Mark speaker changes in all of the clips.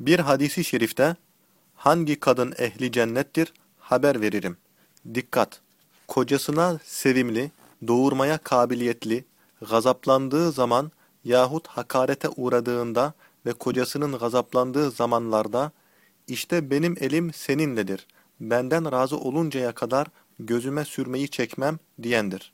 Speaker 1: Bir hadisi şerifte hangi kadın ehli cennettir haber veririm. Dikkat! Kocasına sevimli, doğurmaya kabiliyetli, gazaplandığı zaman yahut hakarete uğradığında ve kocasının gazaplandığı zamanlarda işte benim elim seninledir, benden razı oluncaya kadar gözüme sürmeyi çekmem diyendir.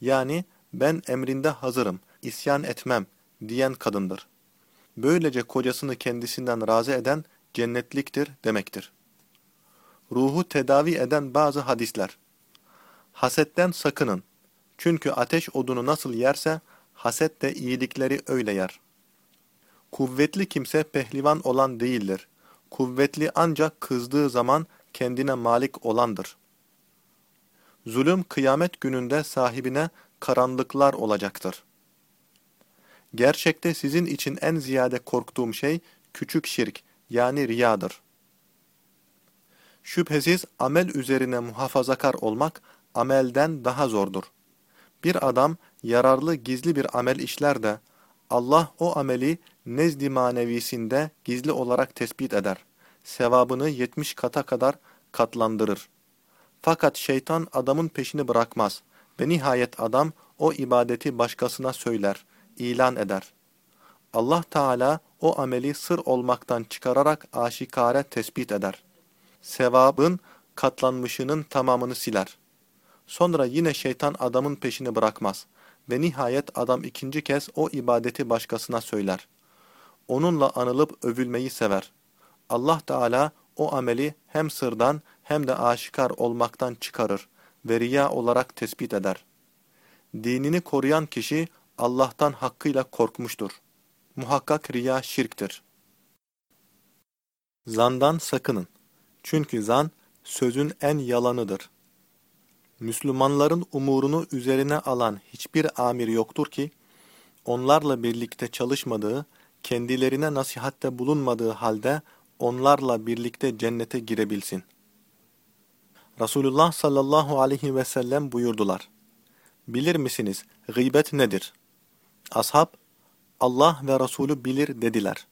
Speaker 1: Yani ben emrinde hazırım, isyan etmem diyen kadındır. Böylece kocasını kendisinden razı eden cennetliktir demektir. Ruhu tedavi eden bazı hadisler. Hasetten sakının. Çünkü ateş odunu nasıl yerse, haset de iyilikleri öyle yer. Kuvvetli kimse pehlivan olan değildir. Kuvvetli ancak kızdığı zaman kendine malik olandır. Zulüm kıyamet gününde sahibine karanlıklar olacaktır. Gerçekte sizin için en ziyade korktuğum şey küçük şirk yani riyadır. Şüphesiz amel üzerine muhafazakar olmak amelden daha zordur. Bir adam yararlı gizli bir amel işler de Allah o ameli nezdi manevisinde gizli olarak tespit eder. Sevabını yetmiş kata kadar katlandırır. Fakat şeytan adamın peşini bırakmaz ve nihayet adam o ibadeti başkasına söyler, ilan eder. Allah Teala o ameli sır olmaktan çıkararak aşikare tespit eder. Sevabın katlanmışının tamamını siler. Sonra yine şeytan adamın peşini bırakmaz ve nihayet adam ikinci kez o ibadeti başkasına söyler. Onunla anılıp övülmeyi sever. Allah Teala o ameli hem sırdan hem de aşikar olmaktan çıkarır ve riya olarak tespit eder. Dinini koruyan kişi Allah'tan hakkıyla korkmuştur. Muhakkak riya şirktir. Zandan sakının. Çünkü zan sözün en yalanıdır. Müslümanların umurunu üzerine alan hiçbir amir yoktur ki, onlarla birlikte çalışmadığı, kendilerine nasihatte bulunmadığı halde onlarla birlikte cennete girebilsin. Resulullah sallallahu aleyhi ve sellem buyurdular. Bilir misiniz gıybet nedir? Ashab, Allah ve Resulü bilir dediler.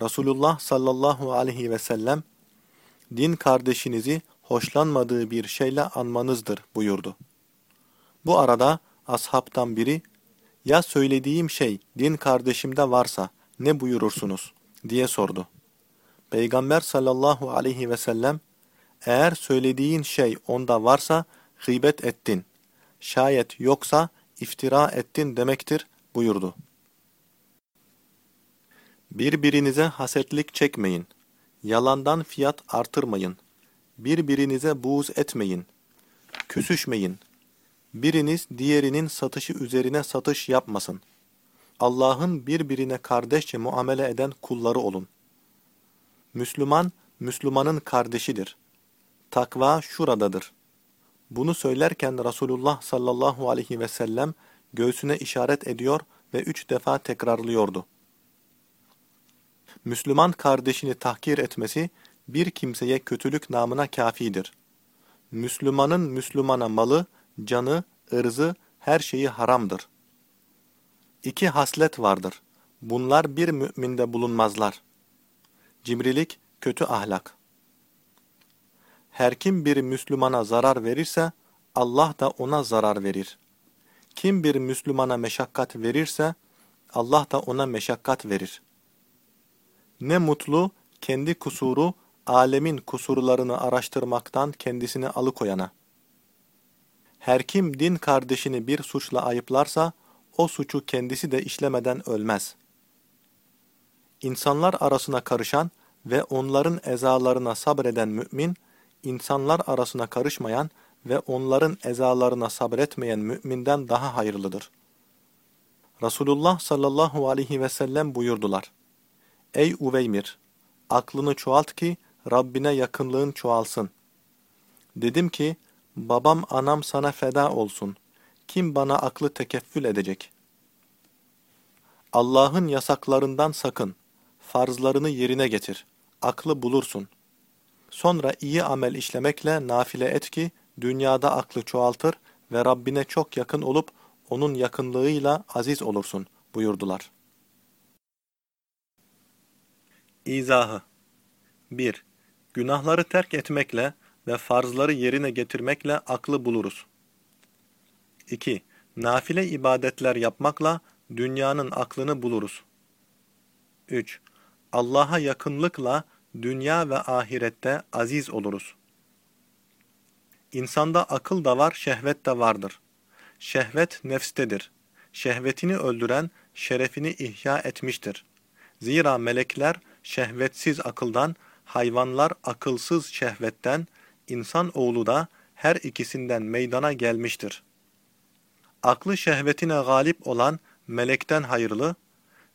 Speaker 1: Resulullah sallallahu aleyhi ve sellem, din kardeşinizi hoşlanmadığı bir şeyle anmanızdır buyurdu. Bu arada ashabtan biri, ya söylediğim şey din kardeşimde varsa ne buyurursunuz diye sordu. Peygamber sallallahu aleyhi ve sellem, eğer söylediğin şey onda varsa gıybet ettin, şayet yoksa iftira ettin demektir buyurdu. Birbirinize hasetlik çekmeyin. Yalandan fiyat artırmayın. Birbirinize buğz etmeyin. Küsüşmeyin. Biriniz diğerinin satışı üzerine satış yapmasın. Allah'ın birbirine kardeşçe muamele eden kulları olun. Müslüman, Müslümanın kardeşidir. Takva şuradadır. Bunu söylerken Resulullah sallallahu aleyhi ve sellem göğsüne işaret ediyor ve üç defa tekrarlıyordu. Müslüman kardeşini tahkir etmesi bir kimseye kötülük namına kafidir. Müslümanın Müslümana malı, canı, ırzı, her şeyi haramdır. İki haslet vardır. Bunlar bir müminde bulunmazlar. Cimrilik, kötü ahlak. Her kim bir Müslümana zarar verirse, Allah da ona zarar verir. Kim bir Müslümana meşakkat verirse, Allah da ona meşakkat verir. Ne mutlu, kendi kusuru, alemin kusurlarını araştırmaktan kendisini alıkoyana. Her kim din kardeşini bir suçla ayıplarsa, o suçu kendisi de işlemeden ölmez. İnsanlar arasına karışan ve onların ezalarına sabreden mümin, insanlar arasına karışmayan ve onların ezalarına sabretmeyen müminden daha hayırlıdır. Resulullah sallallahu aleyhi ve sellem buyurdular. Ey Uveymir! Aklını çoğalt ki Rabbine yakınlığın çoğalsın. Dedim ki, babam anam sana feda olsun. Kim bana aklı tekeffül edecek? Allah'ın yasaklarından sakın. Farzlarını yerine getir. Aklı bulursun. Sonra iyi amel işlemekle nafile et ki, dünyada aklı çoğaltır ve Rabbine çok yakın olup, onun yakınlığıyla aziz olursun buyurdular. İzahı 1. Günahları terk etmekle ve farzları yerine getirmekle aklı buluruz. 2. Nafile ibadetler yapmakla dünyanın aklını buluruz. 3. Allah'a yakınlıkla dünya ve ahirette aziz oluruz. İnsanda akıl da var, şehvet de vardır. Şehvet nefstedir. Şehvetini öldüren şerefini ihya etmiştir. Zira melekler şehvetsiz akıldan, hayvanlar akılsız şehvetten, insan oğlu da her ikisinden meydana gelmiştir. Aklı şehvetine galip olan melekten hayırlı,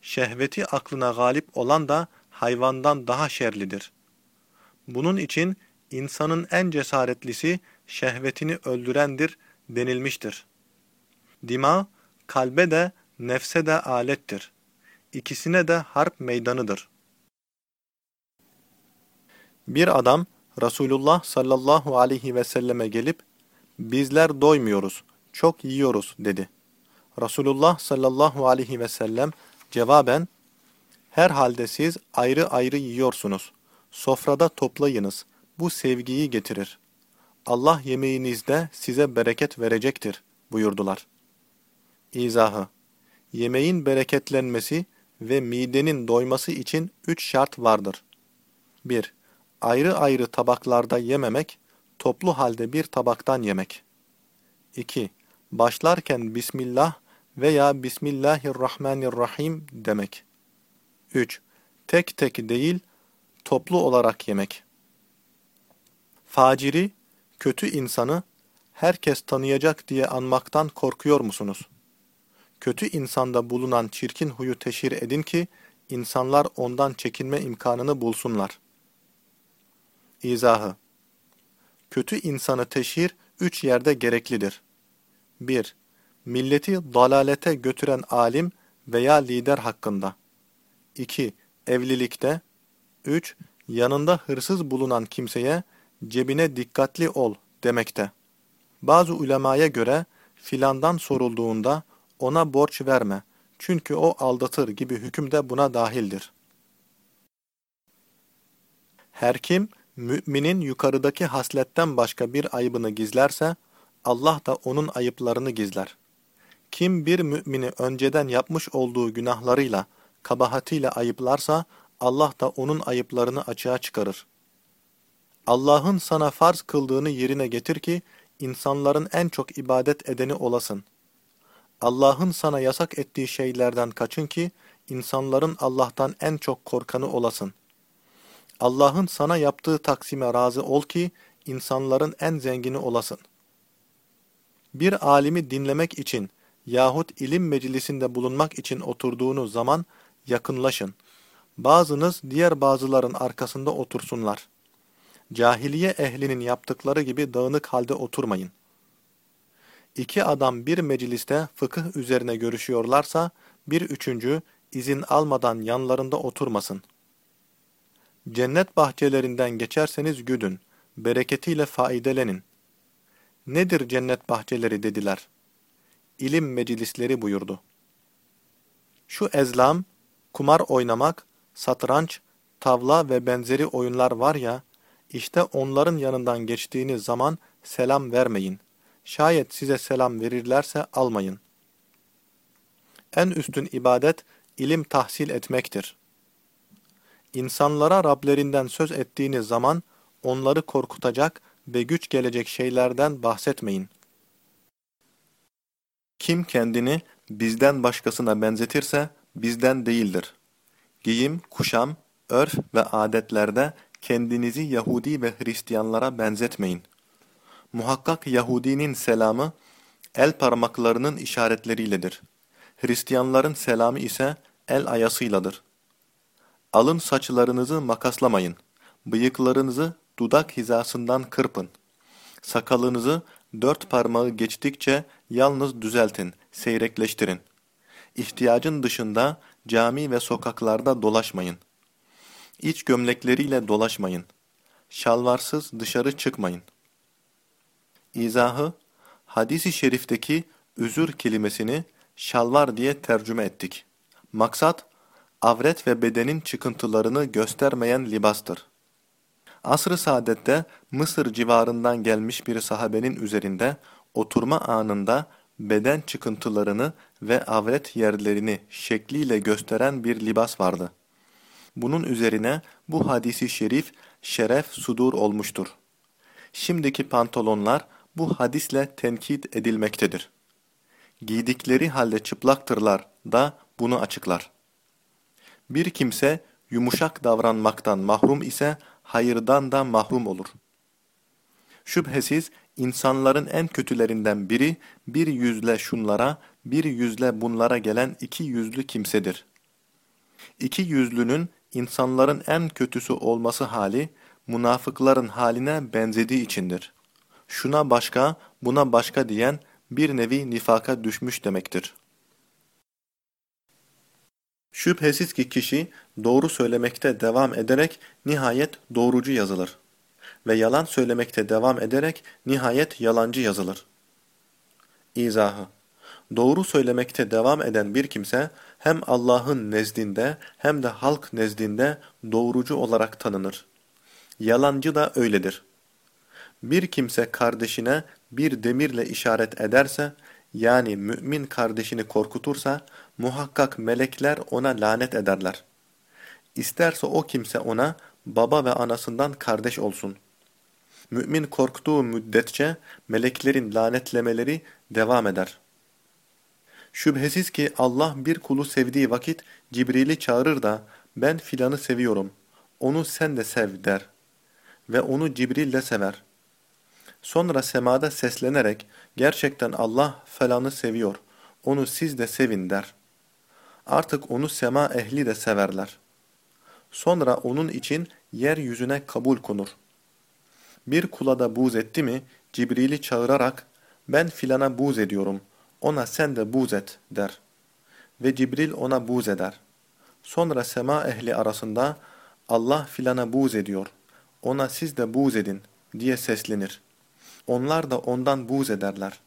Speaker 1: şehveti aklına galip olan da hayvandan daha şerlidir. Bunun için insanın en cesaretlisi şehvetini öldürendir denilmiştir. Dima, kalbe de nefse de alettir. İkisine de harp meydanıdır. Bir adam Resulullah sallallahu aleyhi ve selleme gelip bizler doymuyoruz, çok yiyoruz dedi. Resulullah sallallahu aleyhi ve sellem cevaben herhalde siz ayrı ayrı yiyorsunuz. Sofrada toplayınız. Bu sevgiyi getirir. Allah yemeğinizde size bereket verecektir buyurdular. İzahı Yemeğin bereketlenmesi ve midenin doyması için üç şart vardır. 1 ayrı ayrı tabaklarda yememek, toplu halde bir tabaktan yemek. 2. Başlarken Bismillah veya Bismillahirrahmanirrahim demek. 3. Tek tek değil, toplu olarak yemek. Faciri, kötü insanı herkes tanıyacak diye anmaktan korkuyor musunuz? Kötü insanda bulunan çirkin huyu teşhir edin ki, insanlar ondan çekinme imkanını bulsunlar. İzahı Kötü insanı teşhir üç yerde gereklidir. 1. Milleti dalalete götüren alim veya lider hakkında. 2. Evlilikte. 3. Yanında hırsız bulunan kimseye cebine dikkatli ol demekte. Bazı ulemaya göre filandan sorulduğunda ona borç verme çünkü o aldatır gibi hüküm de buna dahildir. Her kim Müminin yukarıdaki hasletten başka bir ayıbını gizlerse, Allah da onun ayıplarını gizler. Kim bir mümini önceden yapmış olduğu günahlarıyla, kabahatiyle ayıplarsa, Allah da onun ayıplarını açığa çıkarır. Allah'ın sana farz kıldığını yerine getir ki, insanların en çok ibadet edeni olasın. Allah'ın sana yasak ettiği şeylerden kaçın ki, insanların Allah'tan en çok korkanı olasın. Allah'ın sana yaptığı taksime razı ol ki insanların en zengini olasın. Bir alimi dinlemek için yahut ilim meclisinde bulunmak için oturduğunuz zaman yakınlaşın. Bazınız diğer bazıların arkasında otursunlar. Cahiliye ehlinin yaptıkları gibi dağınık halde oturmayın. İki adam bir mecliste fıkıh üzerine görüşüyorlarsa, bir üçüncü izin almadan yanlarında oturmasın.'' Cennet bahçelerinden geçerseniz güdün, bereketiyle faidelenin. Nedir cennet bahçeleri dediler. İlim meclisleri buyurdu. Şu ezlam, kumar oynamak, satranç, tavla ve benzeri oyunlar var ya, işte onların yanından geçtiğiniz zaman selam vermeyin. Şayet size selam verirlerse almayın. En üstün ibadet, ilim tahsil etmektir. İnsanlara Rablerinden söz ettiğiniz zaman onları korkutacak ve güç gelecek şeylerden bahsetmeyin. Kim kendini bizden başkasına benzetirse bizden değildir. Giyim, kuşam, örf ve adetlerde kendinizi Yahudi ve Hristiyanlara benzetmeyin. Muhakkak Yahudinin selamı el parmaklarının işaretleriyle,dir Hristiyanların selamı ise el ayasıyladır. Alın saçlarınızı makaslamayın. Bıyıklarınızı dudak hizasından kırpın. Sakalınızı dört parmağı geçtikçe yalnız düzeltin, seyrekleştirin. İhtiyacın dışında cami ve sokaklarda dolaşmayın. İç gömlekleriyle dolaşmayın. Şalvarsız dışarı çıkmayın. İzahı, hadisi şerifteki üzür kelimesini şalvar diye tercüme ettik. Maksat, avret ve bedenin çıkıntılarını göstermeyen libastır. Asr-ı saadette Mısır civarından gelmiş bir sahabenin üzerinde oturma anında beden çıkıntılarını ve avret yerlerini şekliyle gösteren bir libas vardı. Bunun üzerine bu hadisi şerif şeref sudur olmuştur. Şimdiki pantolonlar bu hadisle tenkit edilmektedir. Giydikleri halde çıplaktırlar da bunu açıklar. Bir kimse yumuşak davranmaktan mahrum ise hayırdan da mahrum olur. Şüphesiz insanların en kötülerinden biri bir yüzle şunlara, bir yüzle bunlara gelen iki yüzlü kimsedir. İki yüzlünün insanların en kötüsü olması hali, münafıkların haline benzediği içindir. Şuna başka, buna başka diyen bir nevi nifaka düşmüş demektir. Şüphesiz ki kişi doğru söylemekte devam ederek nihayet doğrucu yazılır ve yalan söylemekte devam ederek nihayet yalancı yazılır. İzahı Doğru söylemekte devam eden bir kimse hem Allah'ın nezdinde hem de halk nezdinde doğrucu olarak tanınır. Yalancı da öyledir. Bir kimse kardeşine bir demirle işaret ederse, yani mümin kardeşini korkutursa, muhakkak melekler ona lanet ederler. İsterse o kimse ona baba ve anasından kardeş olsun. Mümin korktuğu müddetçe meleklerin lanetlemeleri devam eder. Şüphesiz ki Allah bir kulu sevdiği vakit Cibril'i çağırır da ben filanı seviyorum, onu sen de sev der. Ve onu Cibril de sever. Sonra semada seslenerek gerçekten Allah falanı seviyor, onu siz de sevin der. Artık onu sema ehli de severler. Sonra onun için yeryüzüne kabul konur. Bir kula da buz etti mi Cibril'i çağırarak ben filana buz ediyorum, ona sen de buz et der. Ve Cibril ona buz eder. Sonra sema ehli arasında Allah filana buz ediyor, ona siz de buz edin diye seslenir. Onlar da ondan buğz ederler.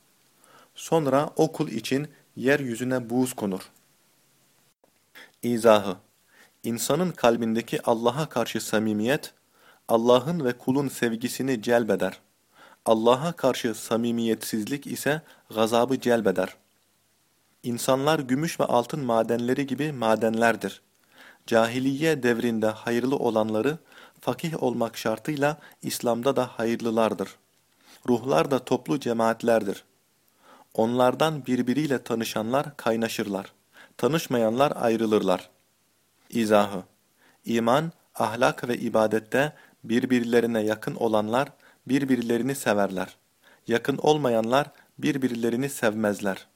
Speaker 1: Sonra o kul için yeryüzüne buğz konur. İzahı İnsanın kalbindeki Allah'a karşı samimiyet, Allah'ın ve kulun sevgisini celbeder. Allah'a karşı samimiyetsizlik ise gazabı celbeder. İnsanlar gümüş ve altın madenleri gibi madenlerdir. Cahiliye devrinde hayırlı olanları, fakih olmak şartıyla İslam'da da hayırlılardır. Ruhlar da toplu cemaatlerdir. Onlardan birbiriyle tanışanlar kaynaşırlar. Tanışmayanlar ayrılırlar. İzahı İman, ahlak ve ibadette birbirlerine yakın olanlar birbirlerini severler. Yakın olmayanlar birbirlerini sevmezler.